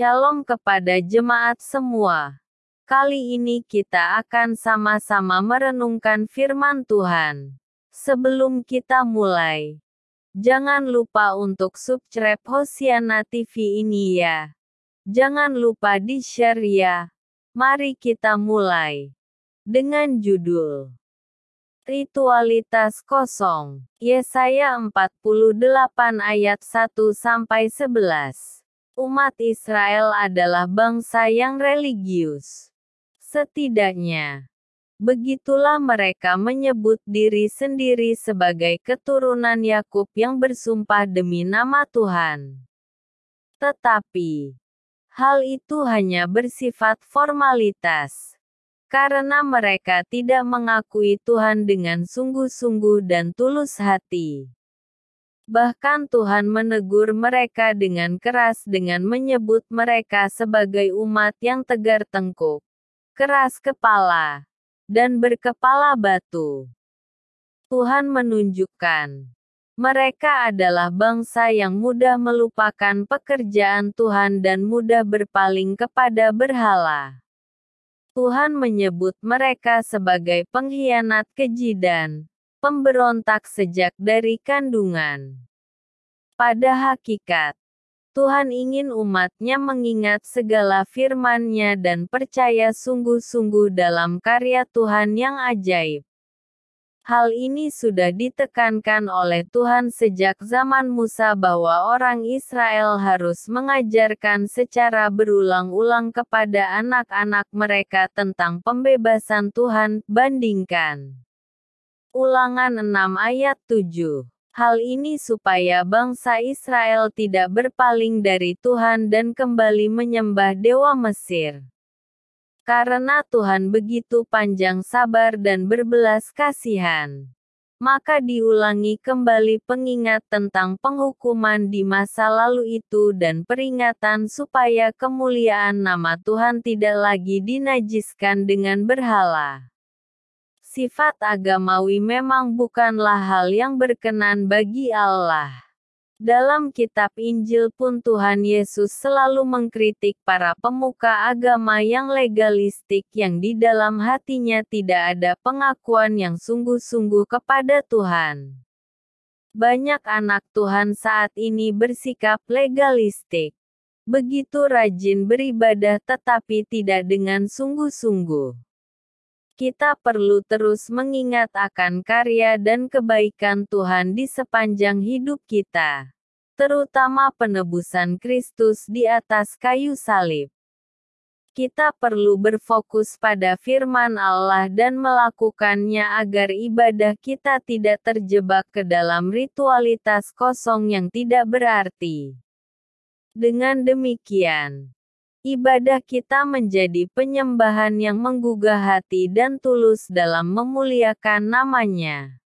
Shalom kepada jemaat semua. Kali ini kita akan sama-sama merenungkan firman Tuhan. Sebelum kita mulai, jangan lupa untuk subscribe Hosiana TV ini ya. Jangan lupa di-share ya. Mari kita mulai. Dengan judul Ritualitas kosong. Yesaya 48 ayat 1 sampai 11 umat Israel adalah bangsa yang religius. Setidaknya, begitulah mereka menyebut diri sendiri sebagai keturunan Yakub yang bersumpah demi nama Tuhan. Tetapi, hal itu hanya bersifat formalitas. Karena mereka tidak mengakui Tuhan dengan sungguh-sungguh dan tulus hati. Bahkan Tuhan menegur mereka dengan keras dengan menyebut mereka sebagai umat yang tegar tengkuk, keras kepala, dan berkepala batu. Tuhan menunjukkan mereka adalah bangsa yang mudah melupakan pekerjaan Tuhan dan mudah berpaling kepada berhala. Tuhan menyebut mereka sebagai pengkhianat keji dan pemberontak sejak dari kandungan. Pada hakikat, Tuhan ingin umatnya mengingat segala firman-Nya dan percaya sungguh-sungguh dalam karya Tuhan yang ajaib. Hal ini sudah ditekankan oleh Tuhan sejak zaman Musa bahwa orang Israel harus mengajarkan secara berulang-ulang kepada anak-anak mereka tentang pembebasan Tuhan, bandingkan Ulangan 6 ayat 7. Hal ini supaya bangsa Israel tidak berpaling dari Tuhan dan kembali menyembah dewa Mesir. Karena Tuhan begitu panjang sabar dan berbelas kasihan. Maka diulangi kembali pengingat tentang penghukuman di masa lalu itu dan peringatan supaya kemuliaan nama Tuhan tidak lagi dinajiskan dengan berhala sifat agamawi memang bukanlah hal yang berkenan bagi Allah. Dalam kitab Injil pun Tuhan Yesus selalu mengkritik para pemuka agama yang legalistik yang di dalam hatinya tidak ada pengakuan yang sungguh-sungguh kepada Tuhan. Banyak anak Tuhan saat ini bersikap legalistik. Begitu rajin beribadah tetapi tidak dengan sungguh-sungguh kita perlu terus mengingat akan karya dan kebaikan Tuhan di sepanjang hidup kita, terutama penebusan Kristus di atas kayu salib. Kita perlu berfokus pada firman Allah dan melakukannya agar ibadah kita tidak terjebak ke dalam ritualitas kosong yang tidak berarti. Dengan demikian, Ibadah kita menjadi penyembahan yang menggugah hati dan tulus dalam memuliakan namanya.